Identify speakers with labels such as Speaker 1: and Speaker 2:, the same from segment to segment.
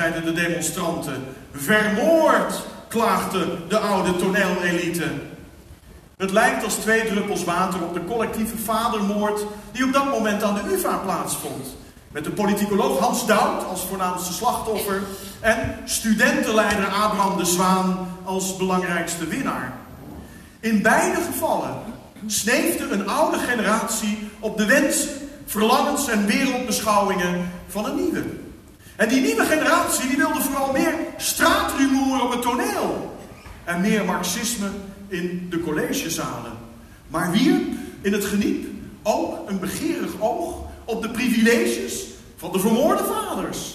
Speaker 1: zeiden de demonstranten. Vermoord, klaagde de oude toneelelite. Het lijkt als twee druppels water op de collectieve vadermoord die op dat moment aan de UvA plaatsvond. Met de politicoloog Hans Dout als voornaamste slachtoffer en studentenleider Abraham de Zwaan als belangrijkste winnaar. In beide gevallen sneefde een oude generatie op de wensen, verlangens en wereldbeschouwingen van een nieuwe. En die nieuwe generatie die wilde vooral meer straatrumoer op het toneel en meer marxisme in de collegezalen. Maar wierp in het geniep ook een begeerig oog op de privileges van de vermoorde vaders.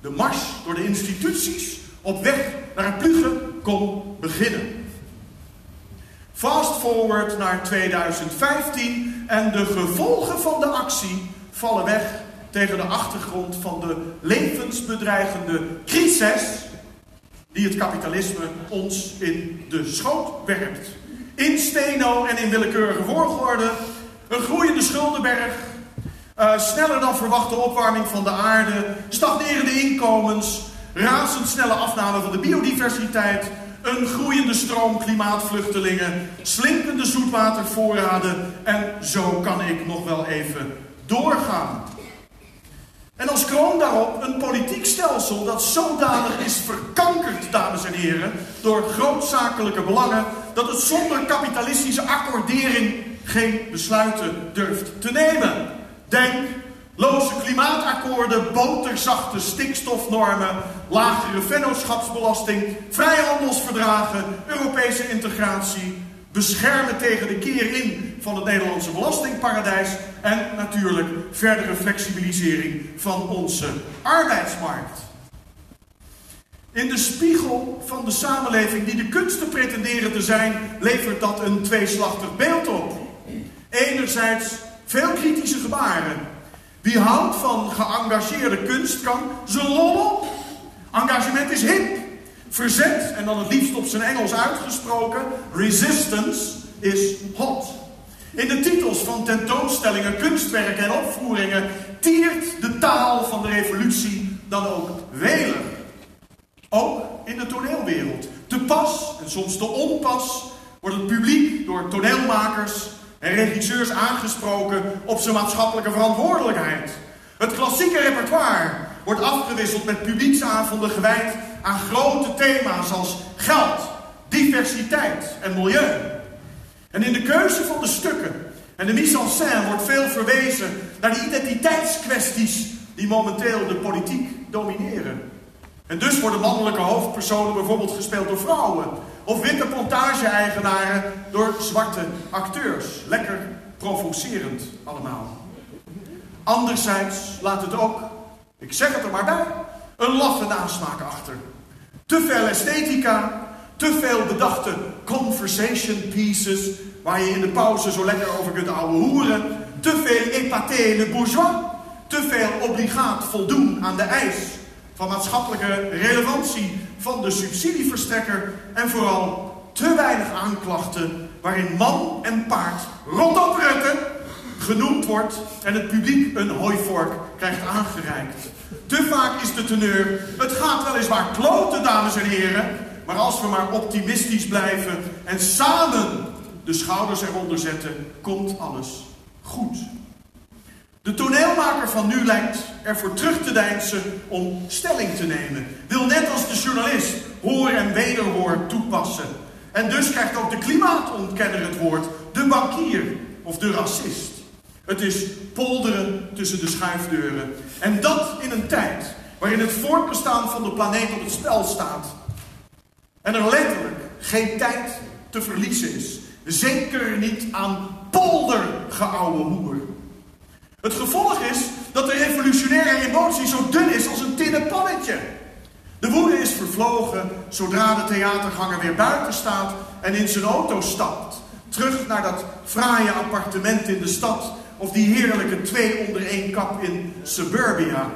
Speaker 1: De mars door de instituties op weg naar het plugen kon beginnen. Fast forward naar 2015 en de gevolgen van de actie vallen weg tegen de achtergrond van de levensbedreigende crisis die het kapitalisme ons in de schoot werpt. In steno en in willekeurige volgorde, een groeiende schuldenberg, uh, sneller dan verwachte opwarming van de aarde, stagnerende inkomens, razendsnelle afname van de biodiversiteit, een groeiende stroom klimaatvluchtelingen, slinkende zoetwatervoorraden en zo kan ik nog wel even doorgaan. En als kroon daarop een politiek stelsel dat zodanig is verkankerd, dames en heren, door grootzakelijke belangen, dat het zonder kapitalistische accordering geen besluiten durft te nemen. Denk loze klimaatakkoorden, boterzachte stikstofnormen, lagere vennootschapsbelasting, vrijhandelsverdragen, Europese integratie, beschermen tegen de keer in van het Nederlandse belastingparadijs en natuurlijk verdere flexibilisering van onze arbeidsmarkt. In de spiegel van de samenleving die de kunsten pretenderen te zijn, levert dat een tweeslachtig beeld op. Enerzijds veel kritische gebaren. Wie houdt van geëngageerde kunst kan zijn lol Engagement is hip. Verzet, en dan het liefst op zijn Engels uitgesproken, resistance is hot. In de titels van tentoonstellingen, kunstwerken en opvoeringen tiert de taal van de revolutie dan ook welig. Ook in de toneelwereld. Te pas en soms te onpas wordt het publiek door toneelmakers en regisseurs aangesproken op zijn maatschappelijke verantwoordelijkheid. Het klassieke repertoire wordt afgewisseld met publieksavonden gewijd aan grote thema's als geld, diversiteit en milieu. En in de keuze van de stukken en de mise en scène wordt veel verwezen naar de identiteitskwesties die momenteel de politiek domineren. En dus worden mannelijke hoofdpersonen bijvoorbeeld gespeeld door vrouwen. Of witte plantage-eigenaren door zwarte acteurs. Lekker provocerend allemaal. Anderzijds laat het ook, ik zeg het er maar bij, een laffe nasmaak achter. Te veel esthetica, te veel bedachte conversation pieces, waar je in de pauze zo lekker over kunt ouwe hoeren. Te veel épaté le bourgeois, te veel obligaat voldoen aan de eis van maatschappelijke relevantie van de subsidieverstrekker en vooral te weinig aanklachten waarin man en paard rondop rukken genoemd wordt en het publiek een hooivork krijgt aangereikt. Te vaak is de teneur, het gaat weliswaar kloten, dames en heren, maar als we maar optimistisch blijven en samen de schouders eronder zetten, komt alles goed. De toneelmaker van nu lijkt ervoor terug te deinsen om stelling te nemen. Wil net als de journalist hoor en wederhoor toepassen. En dus krijgt ook de klimaatontkenner het woord, de bankier of de racist. Het is polderen tussen de schuifdeuren. En dat in een tijd waarin het voortbestaan van de planeet op het spel staat. En er letterlijk geen tijd te verliezen is. Zeker niet aan poldergeouwe hoer. Het gevolg is dat de revolutionaire emotie zo dun is als een tinnen pannetje. De woede is vervlogen zodra de theaterganger weer buiten staat en in zijn auto stapt. Terug naar dat fraaie appartement in de stad of die heerlijke twee onder één kap in suburbia.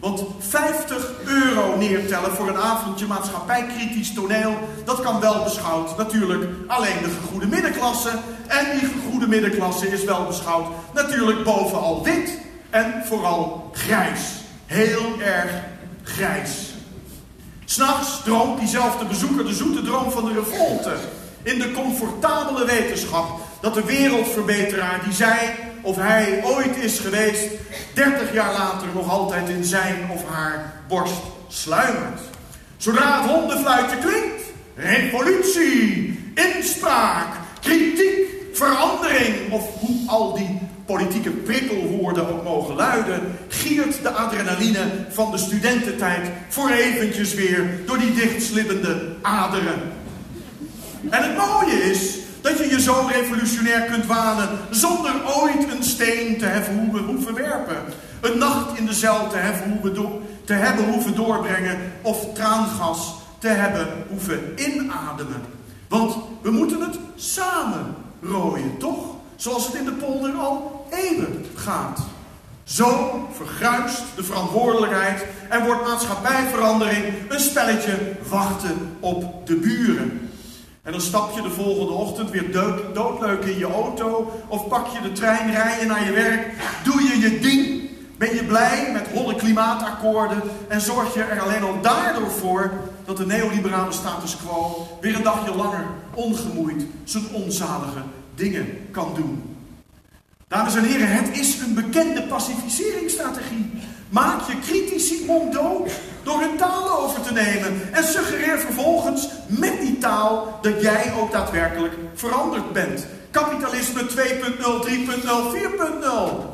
Speaker 1: Want 50 euro neertellen voor een avondje maatschappijkritisch toneel, dat kan wel beschouwd natuurlijk alleen de gegoede middenklasse. En die gegoede middenklasse is wel beschouwd natuurlijk bovenal wit en vooral grijs. Heel erg grijs. S'nachts droomt diezelfde bezoeker de zoete droom van de revolte. In de comfortabele wetenschap dat de wereldverbeteraar die zij of hij ooit is geweest, 30 jaar later nog altijd in zijn of haar borst sluimert. Zodra het hondenfluitje klinkt, revolutie, inspraak, kritiek, verandering of hoe al die politieke prikkelwoorden ook mogen luiden, giert de adrenaline van de studententijd voor eventjes weer door die dichtslibbende aderen. En het mooie is dat je je zo revolutionair kunt wanen zonder ooit een steen te hebben hoeven werpen. Een nacht in de cel te hebben, hoeven te hebben hoeven doorbrengen of traangas te hebben hoeven inademen. Want we moeten het samen rooien, toch? Zoals het in de polder al eeuwen gaat. Zo vergruist de verantwoordelijkheid en wordt maatschappijverandering een spelletje wachten op de buren. En dan stap je de volgende ochtend weer dood, doodleuk in je auto of pak je de trein, rij je naar je werk, doe je je ding. Ben je blij met holle klimaatakkoorden en zorg je er alleen al daardoor voor dat de neoliberale status quo weer een dagje langer ongemoeid zijn onzalige dingen kan doen. Dames en heren, het is een bekende pacificeringsstrategie. Maak je critici monddood door hun taal over te nemen. En suggereer vervolgens met die taal dat jij ook daadwerkelijk veranderd bent. Kapitalisme 2.0, 3.0, 4.0.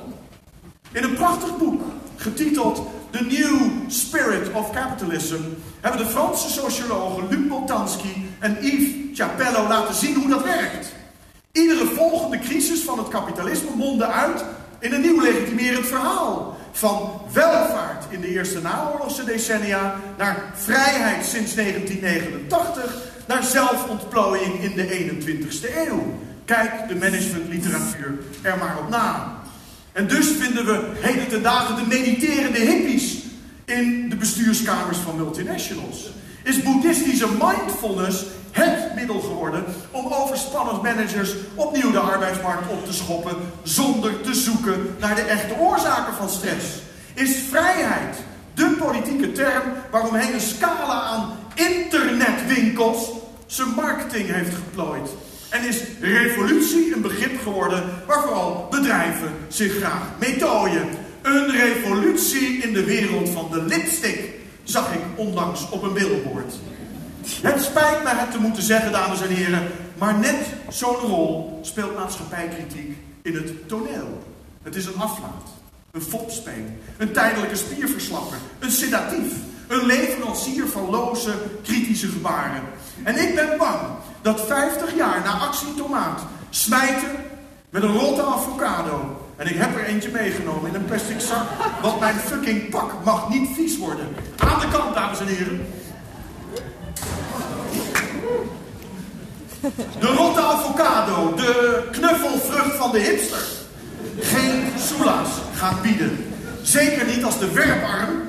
Speaker 1: In een prachtig boek, getiteld The New Spirit of Capitalism, hebben de Franse sociologen Luc Boltanski en Yves Chapello laten zien hoe dat werkt. Iedere volgende crisis van het kapitalisme mondde uit in een nieuw legitimerend verhaal. Van welvaart in de eerste naoorlogse decennia naar vrijheid sinds 1989 naar zelfontplooiing in de 21ste eeuw. Kijk de managementliteratuur er maar op na. En dus vinden we heden ten dagen de mediterende hippies in de bestuurskamers van multinationals. Is boeddhistische mindfulness het middel geworden om overspannen managers opnieuw de arbeidsmarkt op te schoppen zonder te zoeken naar de echte oorzaken van stress? Is vrijheid de politieke term waaromheen een scala aan internetwinkels zijn marketing heeft geplooid? En is revolutie een begrip geworden waar vooral bedrijven zich graag mee tooien? Een revolutie in de wereld van de lipstick zag ik onlangs op een billboard. Het spijt me het te moeten zeggen, dames en heren, maar net zo'n rol speelt maatschappijkritiek in het toneel. Het is een aflaat, een fopspeen, een tijdelijke spierverslapper, een sedatief, een leverancier van loze, kritische gebaren. En ik ben bang dat 50 jaar na actie tomaat smijten met een rotte avocado. En ik heb er eentje meegenomen in een plastic zak, want mijn fucking pak mag niet vies worden. Aan de kant, dames en heren. De rotte avocado, de knuffelvrucht van de hipster. Geen soela's gaat bieden. Zeker niet als de werparm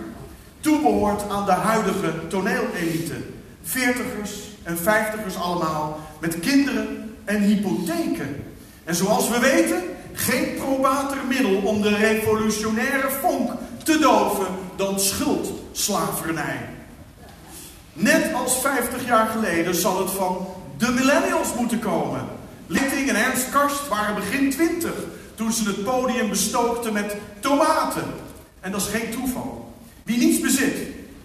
Speaker 1: toebehoort aan de huidige toneelelite. Veertigers en vijftigers allemaal, met kinderen en hypotheken. En zoals we weten, geen probater middel om de revolutionaire vonk te doven dan schuldslavernij. Net als 50 jaar geleden zal het van de millennials moeten komen. Litting en Ernst Karst waren begin 20 toen ze het podium bestookten met tomaten. En dat is geen toeval. Wie niets bezit,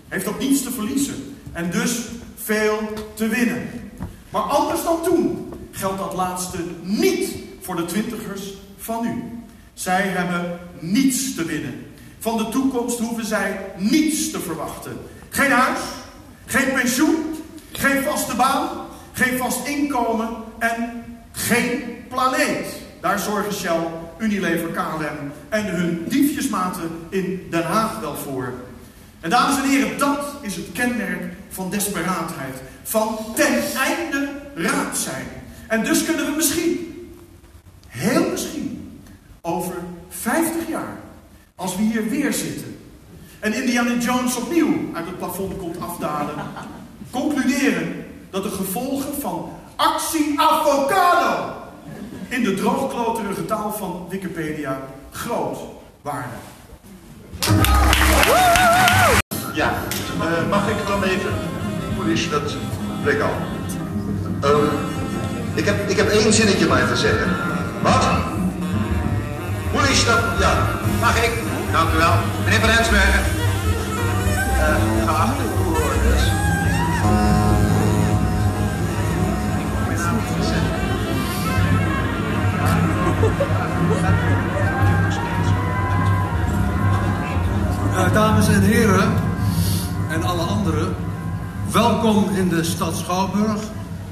Speaker 1: heeft ook niets te verliezen. En dus veel te winnen. Maar anders dan toen geldt dat laatste niet voor de twintigers van nu. Zij hebben niets te winnen. Van de toekomst hoeven zij niets te verwachten. Geen huis, geen pensioen, geen vaste baan, geen vast inkomen en geen planeet. Daar zorgen Shell, Unilever, KLM en hun diefjesmaten in Den Haag wel voor. En dames en heren, dat is het kenmerk van desperaatheid. Van ten einde raad zijn. En dus kunnen we misschien, heel misschien, over 50 jaar, als we hier weer zitten, en Indiana Jones opnieuw uit het plafond komt afdalen, concluderen dat de gevolgen van actie avocado in de droogkloterige taal van Wikipedia groot waren.
Speaker 2: Ja, Uh, mag ik dan even, politie, dat bleek al. Uh, ik, heb, ik heb één zinnetje maar te zeggen. Wat? Politie, dat, ja.
Speaker 3: Mag ik? Dank u wel. Meneer Van Hensbergen. Geachte toehoorders. Ik moet mijn naam niet zeggen.
Speaker 4: Uh, dames en heren en alle anderen, welkom in de stad Schouwburg.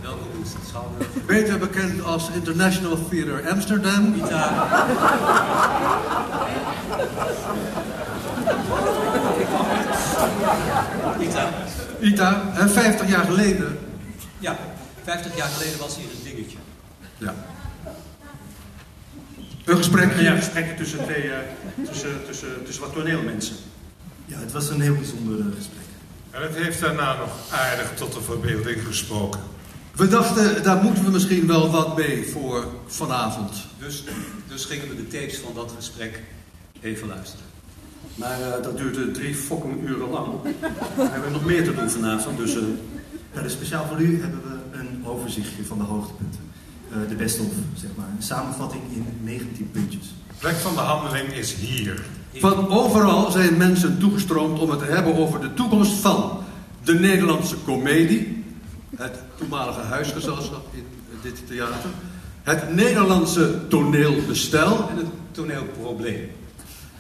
Speaker 3: Welkom in de stad Schouwburg.
Speaker 4: Beter bekend als International Theater Amsterdam.
Speaker 3: ITA. ITA.
Speaker 4: ITA. En 50 jaar geleden.
Speaker 3: Ja, 50 jaar geleden was hier een dingetje.
Speaker 4: Ja. Een gesprek.
Speaker 1: Ja, gesprekken tussen, twee, uh, tussen, tussen, tussen wat toneelmensen.
Speaker 5: Ja, het was een heel bijzonder uh, gesprek.
Speaker 6: En het heeft daarna nog aardig tot de verbeelding gesproken.
Speaker 4: We dachten, daar moeten we misschien wel wat mee voor vanavond.
Speaker 3: Dus, dus gingen we de tapes van dat gesprek even luisteren.
Speaker 1: Maar uh, dat duurde drie fucking uren lang. we hebben nog meer te doen vanavond, dus... Uh...
Speaker 5: Ja, dus speciaal voor u hebben we een overzichtje van de hoogtepunten. Uh, de best of, zeg maar. Een samenvatting in 19 puntjes.
Speaker 6: De plek van de handeling is hier.
Speaker 4: Van overal zijn mensen toegestroomd om het te hebben over de toekomst van de Nederlandse komedie, het toenmalige huisgezelschap in dit theater, het Nederlandse toneelbestel
Speaker 3: en het toneelprobleem.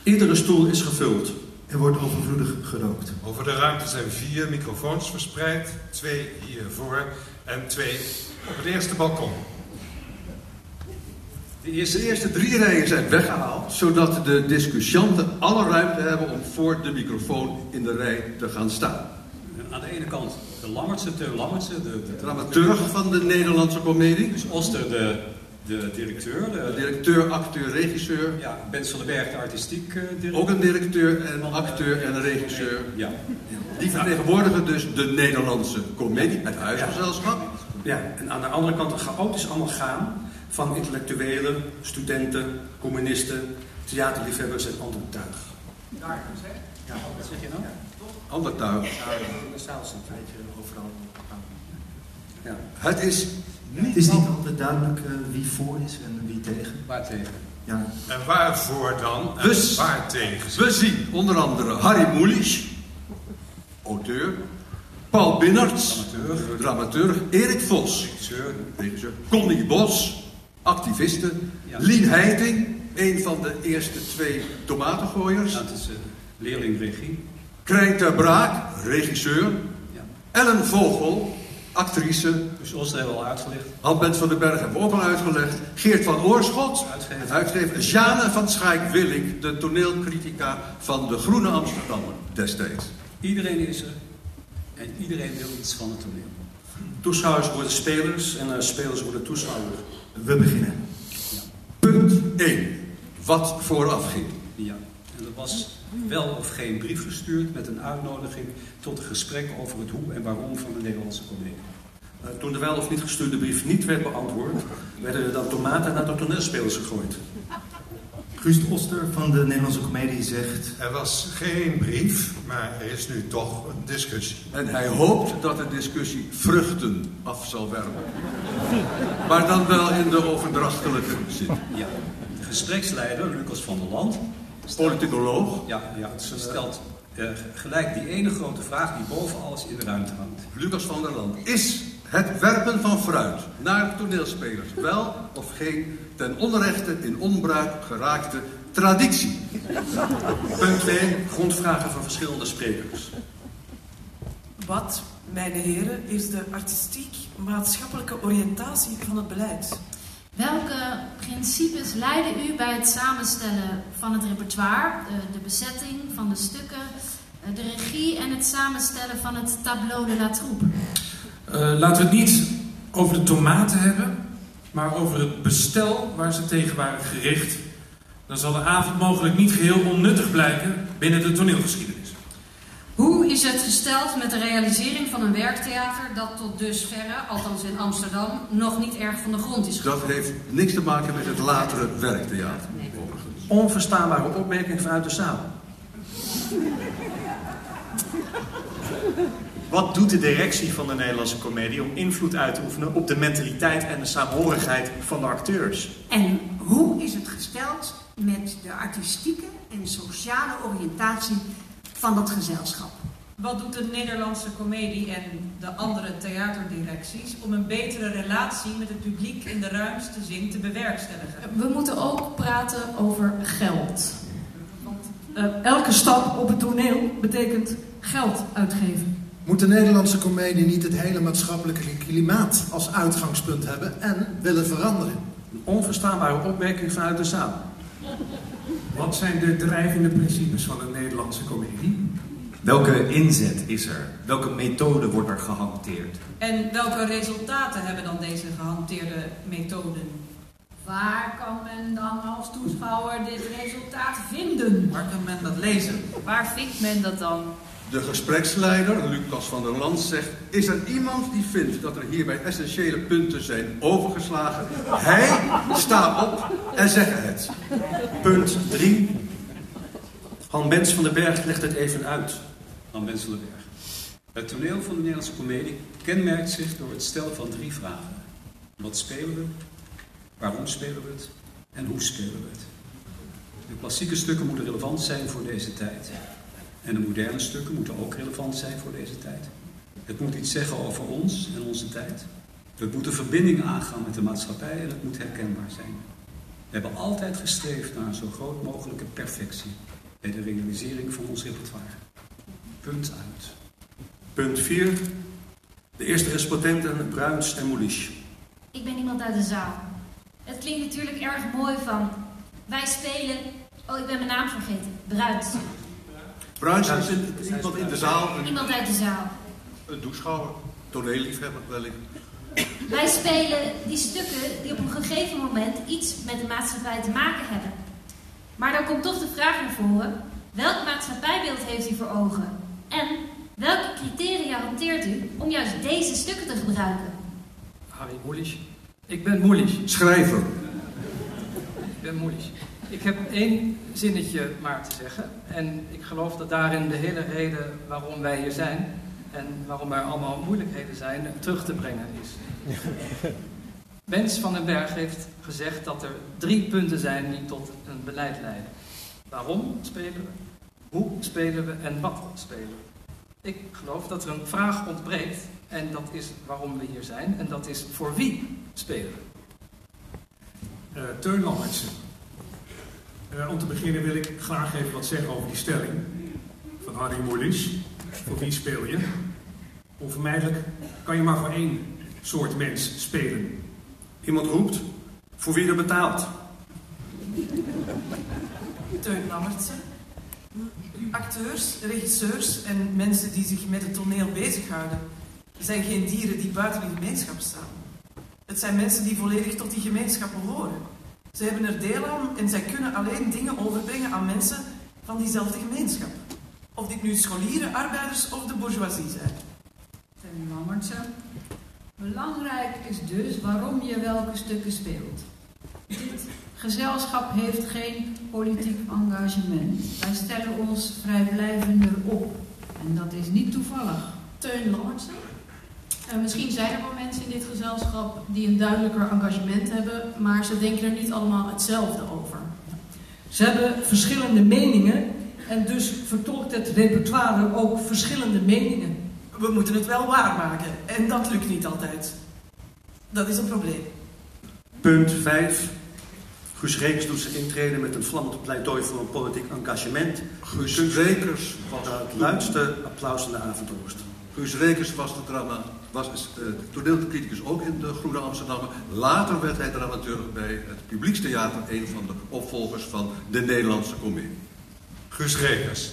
Speaker 1: Iedere stoel is gevuld.
Speaker 5: Er wordt overvloedig gerookt.
Speaker 6: Over de ruimte zijn vier microfoons verspreid, twee hiervoor en twee op het eerste balkon.
Speaker 4: De eerste, de eerste drie rijen zijn weggehaald, zodat de discussianten alle ruimte hebben om voor de microfoon in de rij te gaan staan.
Speaker 3: Aan de ene kant de Lammertse, Teun Lammertse, de, de
Speaker 4: dramaturg van de Nederlandse komedie.
Speaker 3: Dus Oster, de, de directeur. De,
Speaker 4: de directeur, acteur, regisseur.
Speaker 3: Ja, Bens van den Berg, de artistiek uh, directeur.
Speaker 4: Ook een directeur en van, acteur uh, en een regisseur.
Speaker 3: Ja.
Speaker 4: Die vertegenwoordigen dus de Nederlandse komedie, het huisgezelschap.
Speaker 1: Ja, en aan de andere kant een chaotisch amalgaam van intellectuelen, studenten, communisten, theaterliefhebbers en ander tuig.
Speaker 3: Daar, zeg? Ja, wat zeg je nou? Ja,
Speaker 4: toch? Ander tuig.
Speaker 1: Ja, in de zaal zit, weet je, overal.
Speaker 4: Ja. Het is
Speaker 5: het is niet altijd duidelijk uh, wie voor is en wie tegen.
Speaker 3: Waar tegen?
Speaker 5: Ja.
Speaker 6: En waarvoor dan? En
Speaker 4: dus,
Speaker 6: waar tegen?
Speaker 4: We zien onder andere Harry Mulisch, auteur. Paul Binnerts,
Speaker 3: dramaturg.
Speaker 4: dramaturg. Erik Vos,
Speaker 3: regisseur.
Speaker 4: Connie Bos, activiste. Ja. Lien Heiting, een van de eerste twee tomatengooiers.
Speaker 3: Het is leerlingregie.
Speaker 4: Krijn ter Braak, regisseur.
Speaker 3: Ja.
Speaker 4: Ellen Vogel, actrice.
Speaker 3: Dus ons hebben we al uitgelegd.
Speaker 4: Albert van den Berg hebben we ook al uitgelegd. Geert van Oorschot,
Speaker 3: uitgever.
Speaker 4: uitgever. Jeanne van Schaik-Willink, de toneelcritica van de Groene Amsterdammer destijds.
Speaker 3: Iedereen is er en iedereen wil iets van het toneel.
Speaker 1: Toeschouwers worden spelers en uh, spelers worden toeschouwers.
Speaker 5: We beginnen.
Speaker 4: Ja. Punt 1. Wat vooraf ging.
Speaker 3: Ja, en er was wel of geen brief gestuurd met een uitnodiging tot een gesprek over het hoe en waarom van de Nederlandse comedie.
Speaker 1: Uh, toen de wel of niet gestuurde brief niet werd beantwoord, werden er dan tomaten naar de toneelspelers gegooid.
Speaker 5: Guus Oster van de Nederlandse Comedie zegt...
Speaker 6: Er was geen brief, maar er is nu toch een discussie.
Speaker 4: En hij hoopt dat de discussie vruchten af zal werpen. maar dan wel in de overdrachtelijke zin.
Speaker 3: Ja, de gespreksleider, Lucas van der Land...
Speaker 4: Politicoloog.
Speaker 3: Ja, ja stelt uh, gelijk die ene grote vraag die boven alles in de ruimte hangt.
Speaker 4: Lucas van der Land. Is het werpen van fruit naar toneelspelers wel of geen ten onrechte in onbruik geraakte traditie?
Speaker 1: Punt 2. Grondvragen van verschillende sprekers.
Speaker 7: Wat, mijn heren, is de artistiek-maatschappelijke oriëntatie van het beleid?
Speaker 8: Welke principes leiden u bij het samenstellen van het repertoire, de, de bezetting van de stukken, de regie en het samenstellen van het tableau de la troupe?
Speaker 9: Uh, laten we het niet over de tomaten hebben, maar over het bestel waar ze tegen waren gericht. Dan zal de avond mogelijk niet geheel onnuttig blijken binnen de toneelgeschiedenis.
Speaker 10: Hoe is het gesteld met de realisering van een werktheater dat tot dusverre, althans in Amsterdam, nog niet erg van de grond is
Speaker 4: gekomen? Dat heeft niks te maken met het latere werktheater. Nee.
Speaker 1: Onverstaanbare opmerking vanuit de zaal.
Speaker 11: Wat doet de directie van de Nederlandse Comedie om invloed uit te oefenen op de mentaliteit en de saamhorigheid van de acteurs?
Speaker 12: En hoe is het gesteld met de artistieke en sociale oriëntatie van dat gezelschap?
Speaker 7: Wat doet de Nederlandse Comedie en de andere theaterdirecties om een betere relatie met het publiek in de ruimste zin te bewerkstelligen?
Speaker 13: We moeten ook praten over geld. Want uh, elke stap op het toneel betekent geld uitgeven.
Speaker 14: Moet de Nederlandse comedie niet het hele maatschappelijke klimaat als uitgangspunt hebben en willen veranderen?
Speaker 4: Een onverstaanbare opmerking vanuit de zaal.
Speaker 9: Wat zijn de drijvende principes van de Nederlandse comedie?
Speaker 15: Welke inzet is er? Welke methode wordt er gehanteerd?
Speaker 7: En welke resultaten hebben dan deze gehanteerde methoden?
Speaker 10: Waar kan men dan als toeschouwer dit resultaat vinden?
Speaker 16: Waar kan men dat lezen?
Speaker 10: Waar vindt men dat dan?
Speaker 4: De gespreksleider, Lucas van der Land, zegt... Is er iemand die vindt dat er hierbij essentiële punten zijn overgeslagen? Hij staat op en zegt het.
Speaker 11: Punt 3. Han Bens van den Berg legt het even uit.
Speaker 3: Han Bens van den Berg. Het toneel van de Nederlandse komedie kenmerkt zich door het stellen van drie vragen. Wat spelen we? Waarom spelen we het? En hoe spelen we het? De klassieke stukken moeten relevant zijn voor deze tijd. En de moderne stukken moeten ook relevant zijn voor deze tijd. Het moet iets zeggen over ons en onze tijd. Het moet een verbinding aangaan met de maatschappij en het moet herkenbaar zijn. We hebben altijd gestreefd naar een zo groot mogelijke perfectie bij de realisering van ons repertoire. Punt uit.
Speaker 11: Punt 4. De eerste respondenten Bruins en Moulisch.
Speaker 8: Ik ben iemand uit de zaal. Het klinkt natuurlijk erg mooi van wij spelen. Oh, ik ben mijn naam vergeten. Bruins.
Speaker 4: Bruins is iemand in de zaal. Een,
Speaker 8: Iemand uit de zaal.
Speaker 4: een toeschouwer, toneelliefhebber wellicht.
Speaker 8: Wij spelen die stukken die op een gegeven moment iets met de maatschappij te maken hebben. Maar dan komt toch de vraag naar voren: welk maatschappijbeeld heeft u voor ogen? En welke criteria hanteert u om juist deze stukken te gebruiken?
Speaker 16: Harry Moelisch. Ik ben Moelisch.
Speaker 4: Schrijver.
Speaker 16: Ik ben Moelisch. Ik heb één zinnetje maar te zeggen. En ik geloof dat daarin de hele reden waarom wij hier zijn en waarom er allemaal moeilijkheden zijn, terug te brengen is. Mens van den Berg heeft gezegd dat er drie punten zijn die tot een beleid leiden. Waarom spelen we? Hoe spelen we en wat spelen we? Ik geloof dat er een vraag ontbreekt en dat is waarom we hier zijn en dat is voor wie spelen we?
Speaker 9: Uh, Teun Lammertsen. Uh, om te beginnen wil ik graag even wat zeggen over die stelling van Harry Moelis. Voor wie speel je? Onvermijdelijk kan je maar voor één soort mens spelen.
Speaker 11: Iemand roept, voor wie er betaalt.
Speaker 7: Teun Lammertsen. Acteurs, regisseurs en mensen die zich met het toneel bezighouden, zijn geen dieren die buiten een gemeenschap staan. Het zijn mensen die volledig tot die gemeenschap behoren. Ze hebben er deel aan en zij kunnen alleen dingen overbrengen aan mensen van diezelfde gemeenschap. Of dit nu scholieren, arbeiders of de bourgeoisie zijn.
Speaker 10: Ten Lammertsen. Belangrijk is dus waarom je welke stukken speelt. Dit gezelschap heeft geen politiek engagement. Wij stellen ons vrijblijvender op. En dat is niet toevallig.
Speaker 13: Teun Lammertsen. Uh, misschien zijn er wel mensen in dit gezelschap die een duidelijker engagement hebben, maar ze denken er niet allemaal hetzelfde over.
Speaker 17: Ze hebben verschillende meningen en dus vertolkt het repertoire ook verschillende meningen.
Speaker 7: We moeten het wel waarmaken en dat lukt niet altijd. Dat is een probleem.
Speaker 11: Punt 5. Guus Rekers doet zijn intreden met een vlammend pleidooi voor een politiek engagement.
Speaker 4: Guus Rekers
Speaker 11: was het luidste applaus in de avondroost.
Speaker 4: Guus Rekers was de drama, was uh, toneelcriticus ook in de Groene Amsterdammer. Later werd hij dramateur bij het Publiekstheater, een van de opvolgers van de Nederlandse Comedie.
Speaker 6: Guus Rekers.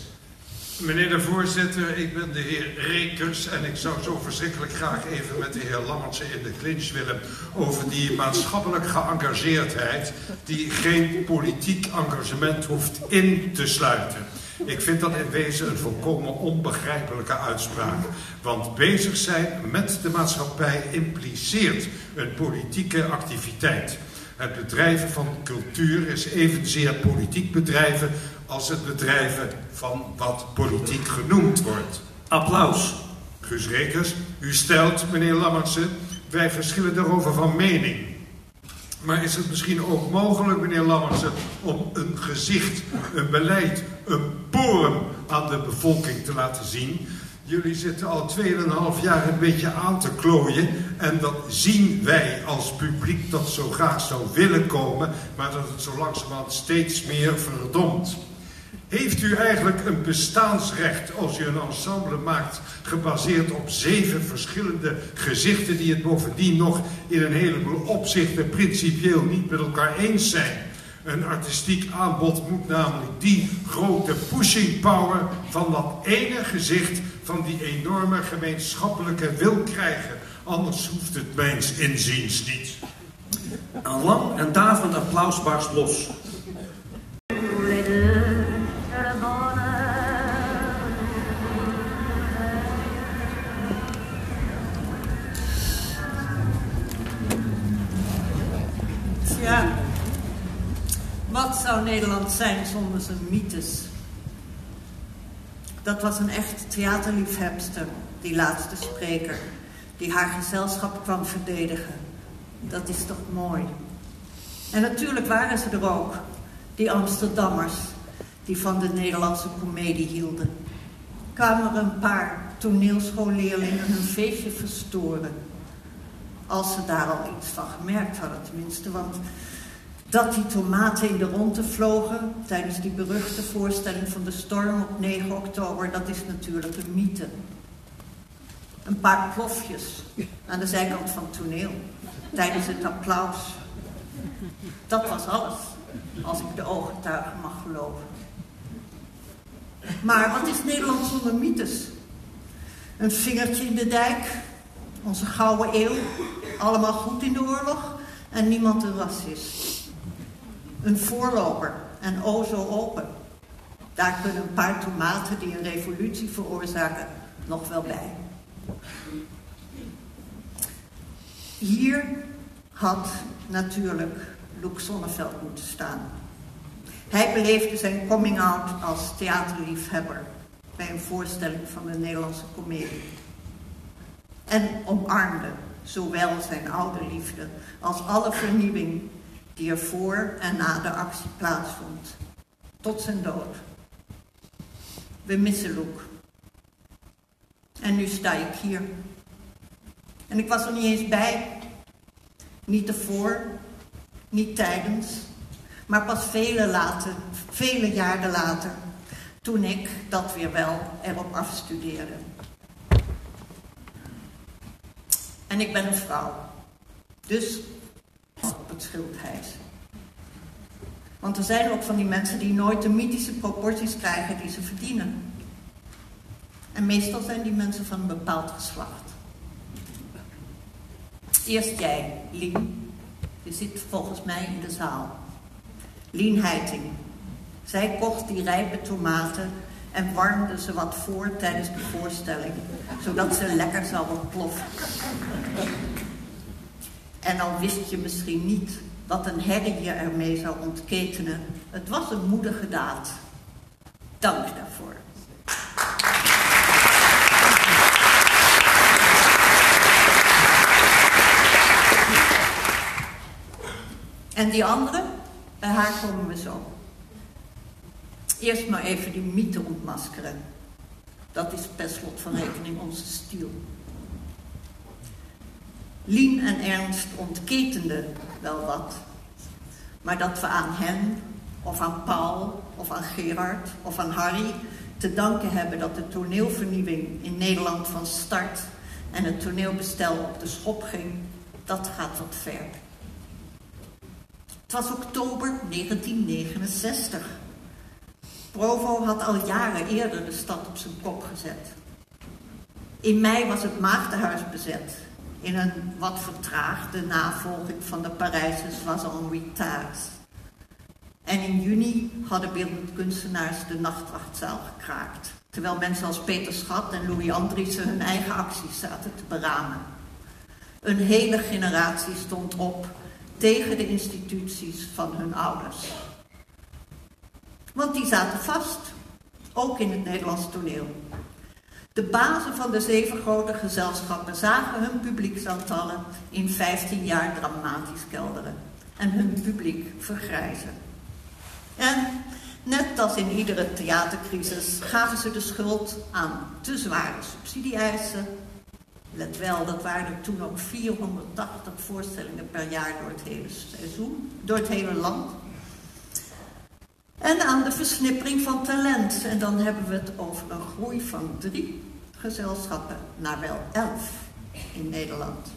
Speaker 6: Meneer de voorzitter, ik ben de heer Rekers en ik zou zo verschrikkelijk graag even met de heer Lammertsen in de clinch willen over die maatschappelijk geëngageerdheid die geen politiek engagement hoeft in te sluiten. Ik vind dat in wezen een volkomen onbegrijpelijke uitspraak. Want bezig zijn met de maatschappij impliceert een politieke activiteit. Het bedrijven van cultuur is evenzeer politiek bedrijven als het bedrijven van wat politiek genoemd wordt.
Speaker 11: Applaus.
Speaker 6: Guus Rekers, u stelt, meneer Lammertsen, wij verschillen daarover van mening. Maar is het misschien ook mogelijk, meneer Lammertsen, om een gezicht, een beleid, een porum aan de bevolking te laten zien? Jullie zitten al 2,5 jaar een beetje aan te klooien. En dat zien wij als publiek dat zo graag zou willen komen, maar dat het zo langzamerhand steeds meer verdomt. Heeft u eigenlijk een bestaansrecht als u een ensemble maakt gebaseerd op zeven verschillende gezichten die het bovendien nog in een heleboel opzichten principieel niet met elkaar eens zijn? Een artistiek aanbod moet namelijk die grote pushing power van dat ene gezicht van die enorme gemeenschappelijke wil krijgen. Anders hoeft het mijns inziens niet.
Speaker 18: Lang en daverend applaus barst los.
Speaker 19: Zonder zijn mythes? Dat was een echt theaterliefhebster, die laatste spreker, die haar gezelschap kwam verdedigen. Dat is toch mooi. En natuurlijk waren ze er ook, die Amsterdammers, die van de Nederlandse komedie hielden. Kwamen er een paar toneelschoolleerlingen hun feestje verstoren. Als ze daar al iets van gemerkt hadden tenminste, want dat die tomaten in de ronde vlogen tijdens die beruchte voorstelling van de storm op 9 oktober, dat is natuurlijk een mythe. Een paar plofjes aan de zijkant van het toneel tijdens het applaus. Dat was alles, als ik de ooggetuigen mag geloven. Maar wat is Nederland zonder mythes? Een vingertje in de dijk, onze gouden eeuw, allemaal goed in de oorlog en niemand een racist. Een voorloper en o zo open. Daar kunnen een paar tomaten die een revolutie veroorzaken nog wel bij. Hier had natuurlijk Luc Sonneveld moeten staan. Hij beleefde zijn coming out als theaterliefhebber bij een voorstelling van de Nederlandse komedie. En omarmde zowel zijn oude liefde als alle vernieuwing die er voor en na de actie plaatsvond. Tot zijn dood. We missen Luc. En nu sta ik hier. En ik was er niet eens bij. Niet ervoor, niet tijdens, maar pas vele, later, vele jaren later, toen ik dat weer wel erop afstudeerde. En ik ben een vrouw. Dus op het. Want er zijn ook van die mensen die nooit de mythische proporties krijgen die ze verdienen. En meestal zijn die mensen van een bepaald geslacht. Eerst jij, Lien. Je zit volgens mij in de zaal. Lien Heiting. Zij kocht die rijpe tomaten en warmde ze wat voor tijdens de voorstelling, zodat ze lekker zou ontploffen. En al wist je misschien niet wat een herrie je ermee zou ontketenen, het was een moedige daad. Dank daarvoor. En die andere, bij haar komen we zo. Eerst maar even die mythe ontmaskeren. Dat is per slot van rekening onze stiel. Lien en Ernst ontketenden wel wat. Maar dat we aan hen, of aan Paul, of aan Gerard, of aan Harry te danken hebben dat de toneelvernieuwing in Nederland van start en het toneelbestel op de schop ging, dat gaat wat ver. Het was oktober 1969. Provo had al jaren eerder de stad op zijn kop gezet. In mei was het Maagdenhuis bezet, in een wat vertraagde navolging van de Parijse Soissons Retard. En in juni hadden beeldend kunstenaars de nachtwachtzaal gekraakt, terwijl mensen als Peter Schat en Louis Andriessen hun eigen acties zaten te beramen. Een hele generatie stond op tegen de instituties van hun ouders. Want die zaten vast, ook in het Nederlands toneel. De bazen van de zeven grote gezelschappen zagen hun publieksaantallen in 15 jaar dramatisch kelderen en hun publiek vergrijzen. En net als in iedere theatercrisis gaven ze de schuld aan te zware subsidie-eisen. Let wel, dat waren er toen ook 480 voorstellingen per jaar door het hele seizoen, door het hele land. En aan de versnippering van talent. En dan hebben we het over een groei van drie gezelschappen naar wel elf in Nederland.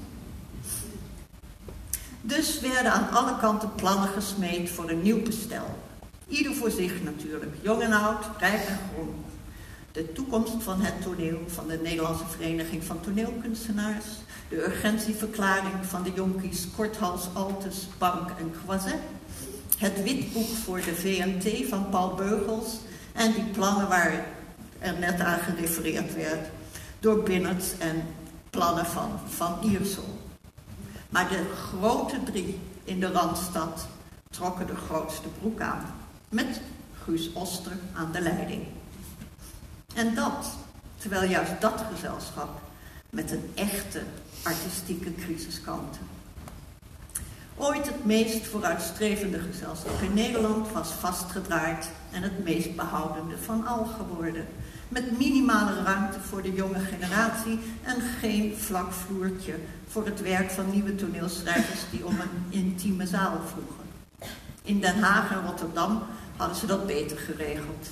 Speaker 19: Dus werden aan alle kanten plannen gesmeed voor een nieuw bestel. Ieder voor zich natuurlijk, jong en oud, rijk en groen. De toekomst van het toneel van de Nederlandse Vereniging van Toneelkunstenaars, de urgentieverklaring van de jonkies Korthals, Altes, Bank en Croiset, het witboek voor de VNT van Paul Beugels en die plannen waar er net aan gerefereerd werd door Binnert en plannen van Van Iersel. Maar de grote drie in de Randstad trokken de grootste broek aan, met Guus Oster aan de leiding. En dat, terwijl juist dat gezelschap met een echte artistieke crisis kampte. Ooit het meest vooruitstrevende gezelschap in Nederland was vastgedraaid en het meest behoudende van al geworden. Met minimale ruimte voor de jonge generatie en geen vlak vloertje voor het werk van nieuwe toneelschrijvers die om een intieme zaal vroegen. In Den Haag en Rotterdam hadden ze dat beter geregeld.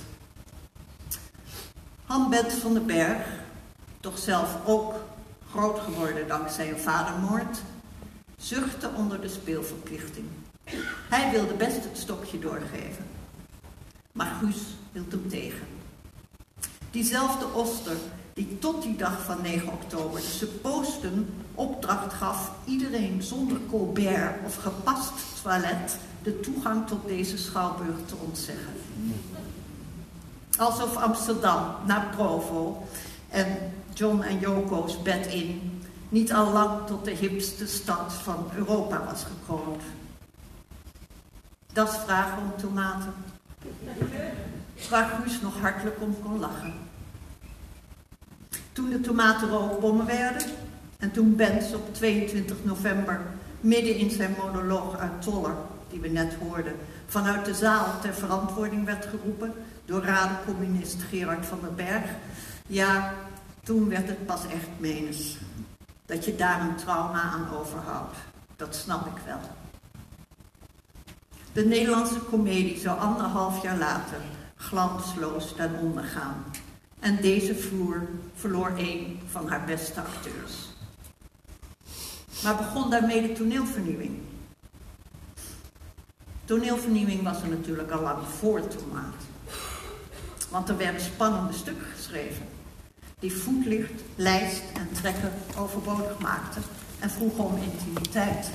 Speaker 19: Han Bent van den Berg, toch zelf ook groot geworden dankzij een vadermoord, zuchtte onder de speelverplichting. Hij wilde best het stokje doorgeven. Maar Guus hield hem tegen. Diezelfde Oster die tot die dag van 9 oktober de supposten opdracht gaf iedereen zonder colbert of gepast toilet de toegang tot deze schouwburg te ontzeggen. Alsof Amsterdam naar Provo en John en Joko's bed in niet al lang tot de hipste stad van Europa was gekroond. Dat is vragen om tomaten. Waar nog hartelijk om kon lachen. Toen de tomaten rookbommen werden en toen Benz op 22 november midden in zijn monoloog uit Toller, die we net hoorden, vanuit de zaal ter verantwoording werd geroepen door radencommunist Gerard van der Berg, ja, toen werd het pas echt menens. Dat je daar een trauma aan overhoudt, dat snap ik wel. De Nederlandse komedie zou anderhalf jaar later glansloos ten onder gaan. En deze vloer verloor een van haar beste acteurs. Maar begon daarmee de toneelvernieuwing. Toneelvernieuwing was er natuurlijk al lang voor Tomaat. Want er werden spannende stukken geschreven. Die voetlicht, lijst en trekken overbodig maakten en vroegen om intimiteit.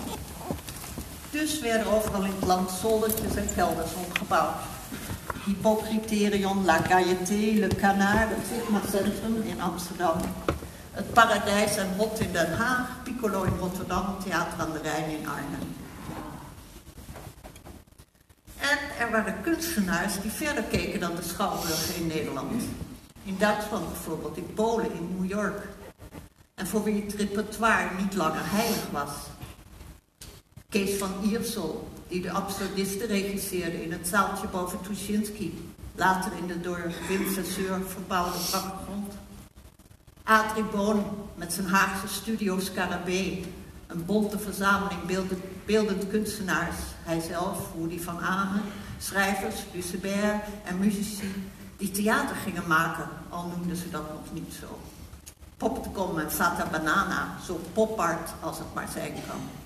Speaker 19: Dus werden overal in het land zoldertjes en kelders opgebouwd. Hypocriterion, La Gaieté, Le Canard, het Sigma-centrum in Amsterdam. Het Paradijs en Hot in Den Haag, Piccolo in Rotterdam, Theater aan de Rijn in Arnhem. En er waren kunstenaars die verder keken dan de schouwburgen in Nederland. In Duitsland bijvoorbeeld, in Polen, in New York. En voor wie het repertoire niet langer heilig was. Kees van Iersel, die de absurdisten regisseerde in het zaaltje boven Tuschinski. Later in de door Wim verbouwde grond. Adrie Boon met zijn Haagse studio Scarabée. Een bonte verzameling beeldend, kunstenaars. Hijzelf, Woody van Amen, schrijvers, Lucebert en muzici die theater gingen maken, al noemden ze dat nog niet zo. Poptecom en Fata Banana, zo popart als het maar zijn kan.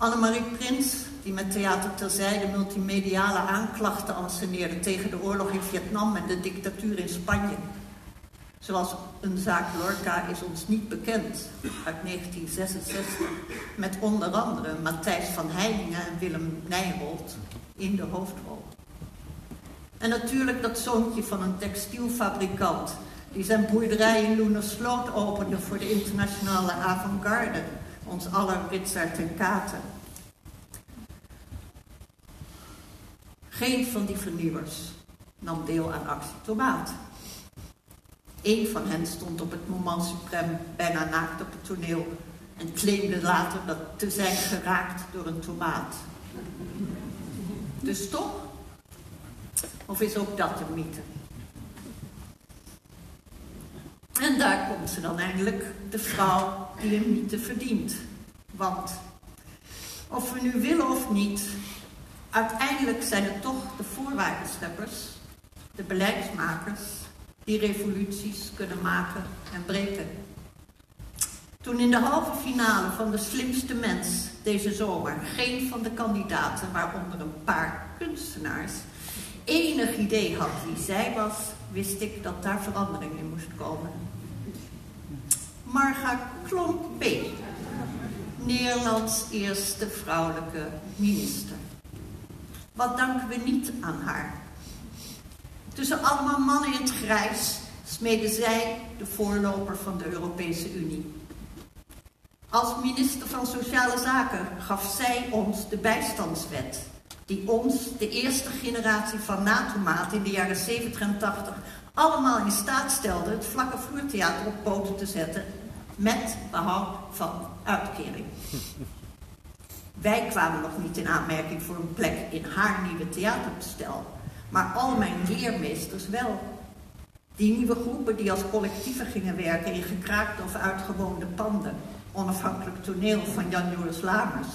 Speaker 19: Annemarie Prins, die met Theater Terzijde multimediale aanklachten anseneerde tegen de oorlog in Vietnam en de dictatuur in Spanje. Zoals een zaak Lorca is ons niet bekend, uit 1966, met onder andere Matthijs van Heiningen en Willem Nijholt in de hoofdrol. En natuurlijk dat zoontje van een textielfabrikant die zijn boerderij in Loenersloot opende voor de internationale avant-garde, ons aller Ritsart en Katen. Geen van die vernieuwers nam deel aan actie Tomaat. Eén van hen stond op het moment suprême bijna naakt op het toneel en claimde later dat te zijn geraakt door een tomaat. Dus toch? Of is ook dat een mythe? En daar komt ze dan eindelijk, de vrouw die mythe verdient. Want, of we nu willen of niet, uiteindelijk zijn het toch de voorwaardenscheppers, de beleidsmakers, die revoluties kunnen maken en breken. Toen in de halve finale van de slimste mens deze zomer geen van de kandidaten, waaronder een paar kunstenaars, enig idee had wie zij was, wist ik dat daar verandering in moest komen. Marga Klomp B. Nederlands eerste vrouwelijke minister. Wat danken we niet aan haar? Tussen allemaal mannen in het grijs smeden zij de voorloper van de Europese Unie. Als minister van Sociale Zaken gaf zij ons de bijstandswet, die ons, de eerste generatie van NATO-maat in de jaren 70 en 80, allemaal in staat stelde het vlakke vloertheater op poten te zetten, met behoud van uitkering. Wij kwamen nog niet in aanmerking voor een plek in haar nieuwe theaterbestel, maar al mijn leermeesters wel. Die nieuwe groepen die als collectieven gingen werken in gekraakte of uitgewoonde panden, onafhankelijk toneel van Jan-Joris Lamers,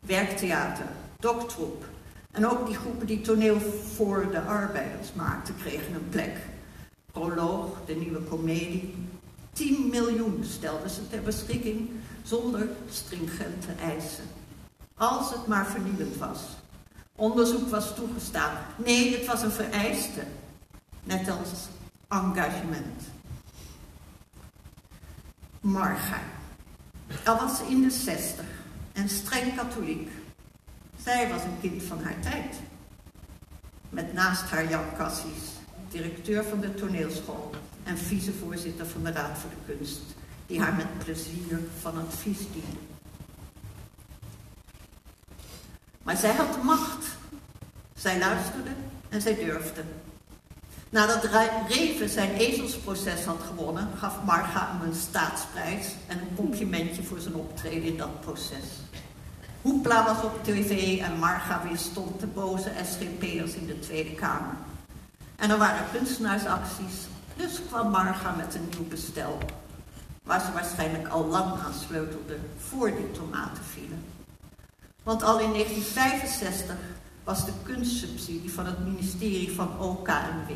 Speaker 19: werktheater, doktroep en ook die groepen die toneel voor de arbeiders maakten, kregen een plek. Proloog, de nieuwe komedie. 10 miljoen stelden ze ter beschikking zonder stringente eisen. Als het maar vernieuwend was. Onderzoek was toegestaan. Nee, het was een vereiste. Net als engagement. Marga. Al was in de zestig en streng katholiek. Zij was een kind van haar tijd. Met naast haar Jan Cassies, directeur van de toneelschool en vicevoorzitter van de Raad voor de Kunst, die haar met plezier van advies diende. Maar zij had de macht. Zij luisterde en zij durfde. Nadat Reven zijn ezelsproces had gewonnen, gaf Marga hem een staatsprijs en een complimentje voor zijn optreden in dat proces. Hoepla was op tv en Marga weerstond de boze SGP'ers in de Tweede Kamer. En er waren kunstenaarsacties, dus kwam Marga met een nieuw bestel. Waar ze waarschijnlijk al lang aan sleutelde voor die tomaten vielen. Want al in 1965 was de kunstsubsidie van het ministerie van OKMW,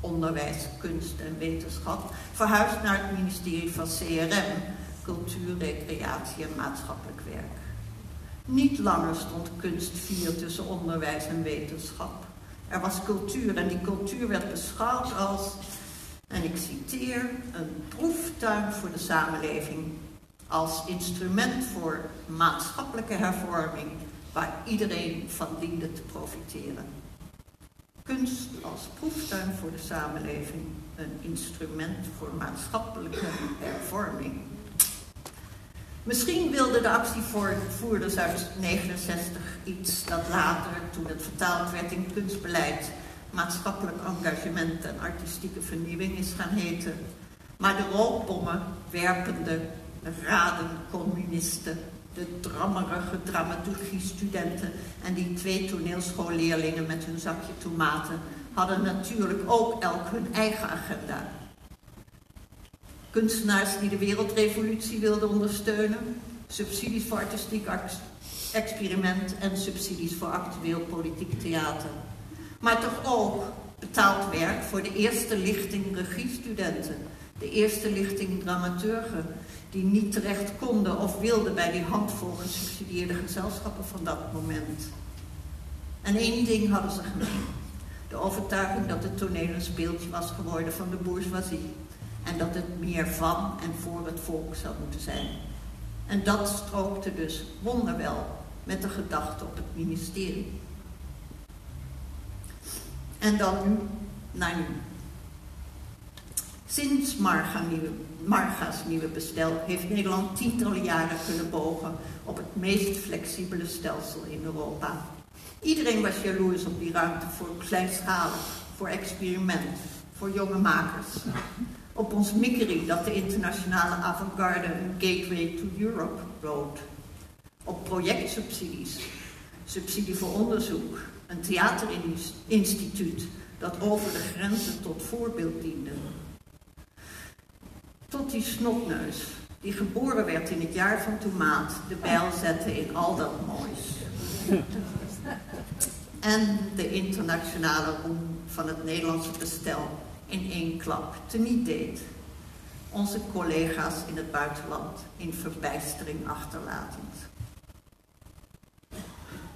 Speaker 19: Onderwijs, Kunst en Wetenschap, verhuisd naar het ministerie van CRM, Cultuur, Recreatie en Maatschappelijk Werk. Niet langer stond kunst vier tussen onderwijs en wetenschap. Er was cultuur en die cultuur werd beschouwd als, en ik citeer, een proeftuin voor de samenleving. Als instrument voor maatschappelijke hervorming waar iedereen van diende te profiteren. Kunst als proeftuin voor de samenleving, een instrument voor maatschappelijke hervorming. Misschien wilden de actievoerders uit 69 iets dat later, toen het vertaald werd in kunstbeleid, maatschappelijk engagement en artistieke vernieuwing is gaan heten. Maar de rookbommen werpende raden communisten, de drammerige dramaturgie-studenten en die twee toneelschoolleerlingen met hun zakje tomaten hadden natuurlijk ook elk hun eigen agenda. Kunstenaars die de wereldrevolutie wilden ondersteunen, subsidies voor artistiek experiment en subsidies voor actueel politiek theater. Maar toch ook betaald werk voor de eerste lichting regiestudenten, de eerste lichting dramaturgen, die niet terecht konden of wilden bij die handvol gesubsidieerde gezelschappen van dat moment. En één ding hadden ze gemeen. De overtuiging dat het toneel een speeltje was geworden van de bourgeoisie. En dat het meer van en voor het volk zou moeten zijn. En dat strookte dus wonderwel met de gedachte op het ministerie. En dan naar nu. Sinds Marga's nieuwe bestel heeft Nederland tientallen jaren kunnen bogen op het meest flexibele stelsel in Europa. Iedereen was jaloers op die ruimte voor kleinschalig, voor experiment, voor jonge makers. op ons mikkerie dat de internationale avant-garde een gateway to Europe bood. Op projectsubsidies, subsidie voor onderzoek, een theaterinstituut dat over de grenzen tot voorbeeld diende. Tot die snotneus, die geboren werd in het jaar van tomaat, de bijl zette in al dat moois. En de internationale roem van het Nederlandse bestel in één klap teniet deed. Onze collega's in het buitenland in verbijstering achterlatend.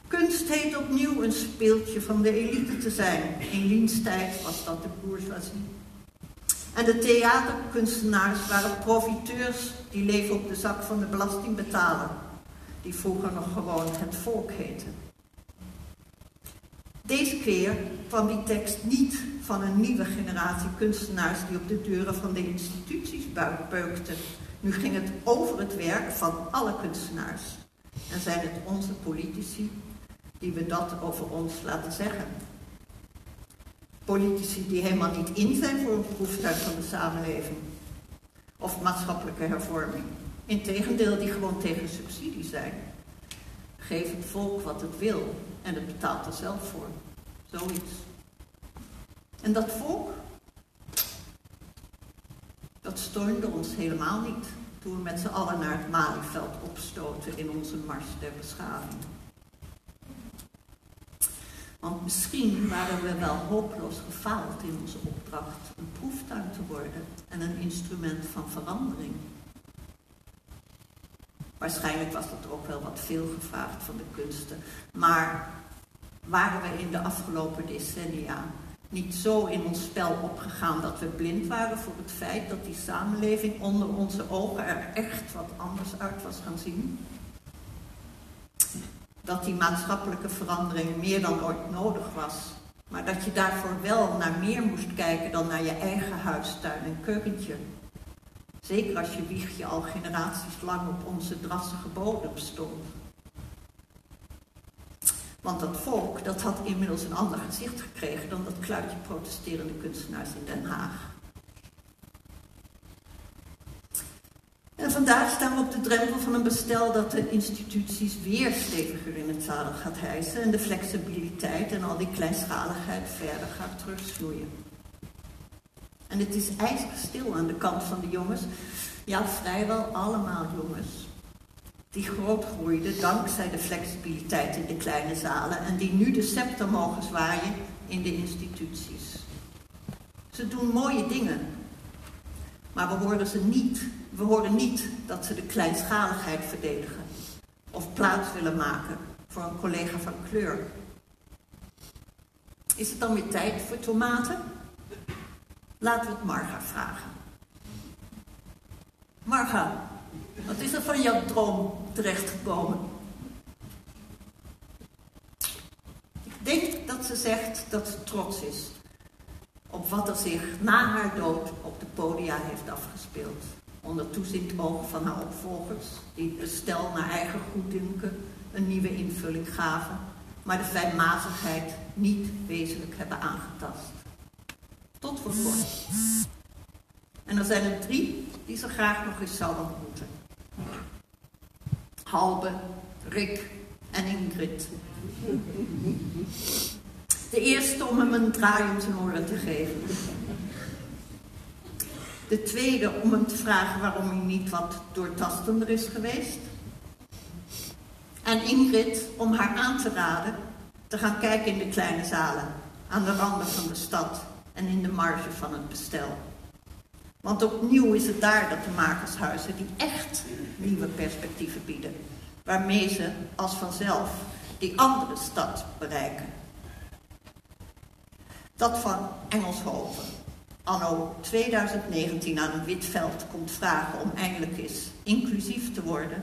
Speaker 19: Kunst heet opnieuw een speeltje van de elite te zijn. In Liens tijd was dat de bourgeoisie. En de theaterkunstenaars waren profiteurs die leven op de zak van de belastingbetaler, die vroeger nog gewoon het volk heette. Deze keer kwam die tekst niet van een nieuwe generatie kunstenaars die op de deuren van de instituties beukten. Nu ging het over het werk van alle kunstenaars. En zijn het onze politici die we dat over ons laten zeggen. Politici die helemaal niet in zijn voor een proeftuin van de samenleving. Of maatschappelijke hervorming. Integendeel, die gewoon tegen subsidie zijn. Geef het volk wat het wil en het betaalt er zelf voor. Zoiets. En dat volk, dat steunde ons helemaal niet toen we met z'n allen naar het Malieveld opstoten in onze mars der beschaving. Want misschien waren we wel hopeloos gefaald in onze opdracht een proeftuin te worden en een instrument van verandering. Waarschijnlijk was dat ook wel wat veel gevraagd van de kunsten. Maar waren we in de afgelopen decennia niet zo in ons spel opgegaan dat we blind waren voor het feit dat die samenleving onder onze ogen er echt wat anders uit was gaan zien? Dat die maatschappelijke verandering meer dan ooit nodig was, maar dat je daarvoor wel naar meer moest kijken dan naar je eigen huistuin en keukentje. Zeker als je wiegje al generaties lang op onze drassige bodem stond. Want dat volk dat had inmiddels een ander gezicht gekregen dan dat kluitje protesterende kunstenaars in Den Haag. En vandaag staan we op de drempel van een bestel dat de instituties weer steviger in het zadel gaat hijsen en de flexibiliteit en al die kleinschaligheid verder gaat terugvloeien. En het is ijzerstil aan de kant van de jongens, ja vrijwel allemaal jongens, die groot groeiden dankzij de flexibiliteit in de kleine zalen en die nu de scepter mogen zwaaien in de instituties. Ze doen mooie dingen, maar we horen ze niet. We horen niet dat ze de kleinschaligheid verdedigen of plaats willen maken voor een collega van kleur. Is het dan weer tijd voor tomaten? Laten we het Marga vragen. Marga, wat is er van jouw droom terechtgekomen? Ik denk dat ze zegt dat ze trots is op wat er zich na haar dood op de podia heeft afgespeeld. Onder toezicht ogen van haar opvolgers, die het bestel naar eigen goeddunken een nieuwe invulling gaven, maar de fijnmazigheid niet wezenlijk hebben aangetast. Tot voor kort. En er zijn er drie die ze graag nog eens zouden ontmoeten. Halbe, Rick en Ingrid. De eerste om hem een draai om zijn oren te geven. De tweede om hem te vragen waarom hij niet wat doortastender is geweest. En Ingrid om haar aan te raden te gaan kijken in de kleine zalen aan de randen van de stad en in de marge van het bestel. Want opnieuw is het daar dat de makershuizen die echt nieuwe perspectieven bieden, waarmee ze als vanzelf die andere stad bereiken. Dat van Engelshoven, anno 2019 aan een wit veld komt vragen om eindelijk eens inclusief te worden,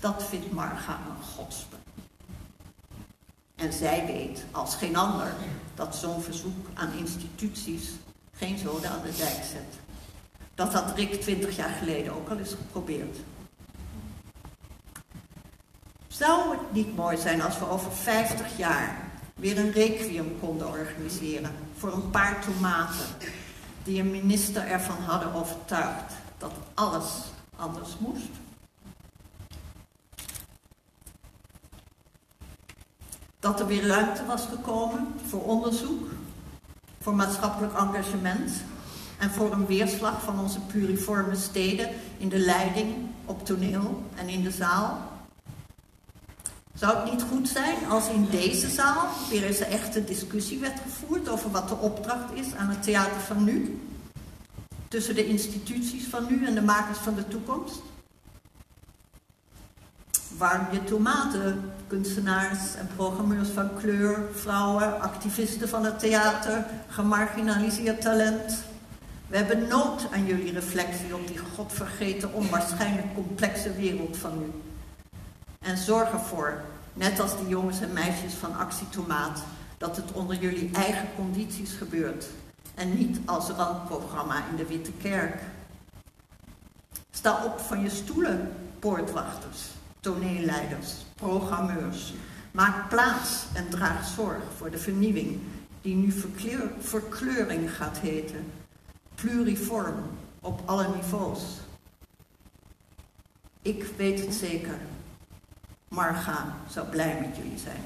Speaker 19: dat vindt Marga een godspe. En zij weet als geen ander dat zo'n verzoek aan instituties geen zoden aan de dijk zet. Dat had Rick twintig jaar geleden ook al eens geprobeerd. Zou het niet mooi zijn als we over 50 jaar weer een requiem konden organiseren voor een paar tomaten die een minister ervan hadden overtuigd dat alles anders moest? Dat er weer ruimte was gekomen voor onderzoek, voor maatschappelijk engagement en voor een weerslag van onze pluriforme steden in de leiding, op toneel en in de zaal. Zou het niet goed zijn als in deze zaal weer eens een echte discussie werd gevoerd over wat de opdracht is aan het theater van nu? Tussen de instituties van nu en de makers van de toekomst? Warm je tomaten, kunstenaars en programmeurs van kleur, vrouwen, activisten van het theater, gemarginaliseerd talent. We hebben nood aan jullie reflectie op die godvergeten, onwaarschijnlijk complexe wereld van nu. En zorg ervoor, net als die jongens en meisjes van Actie Tomaat, dat het onder jullie eigen condities gebeurt. En niet als randprogramma in de Witte Kerk. Sta op van je stoelen, poortwachters, toneelleiders, programmeurs. Maak plaats en draag zorg voor de vernieuwing die nu verkleur, verkleuring gaat heten. Pluriform op alle niveaus. Ik weet het zeker. Marga zou blij met jullie zijn.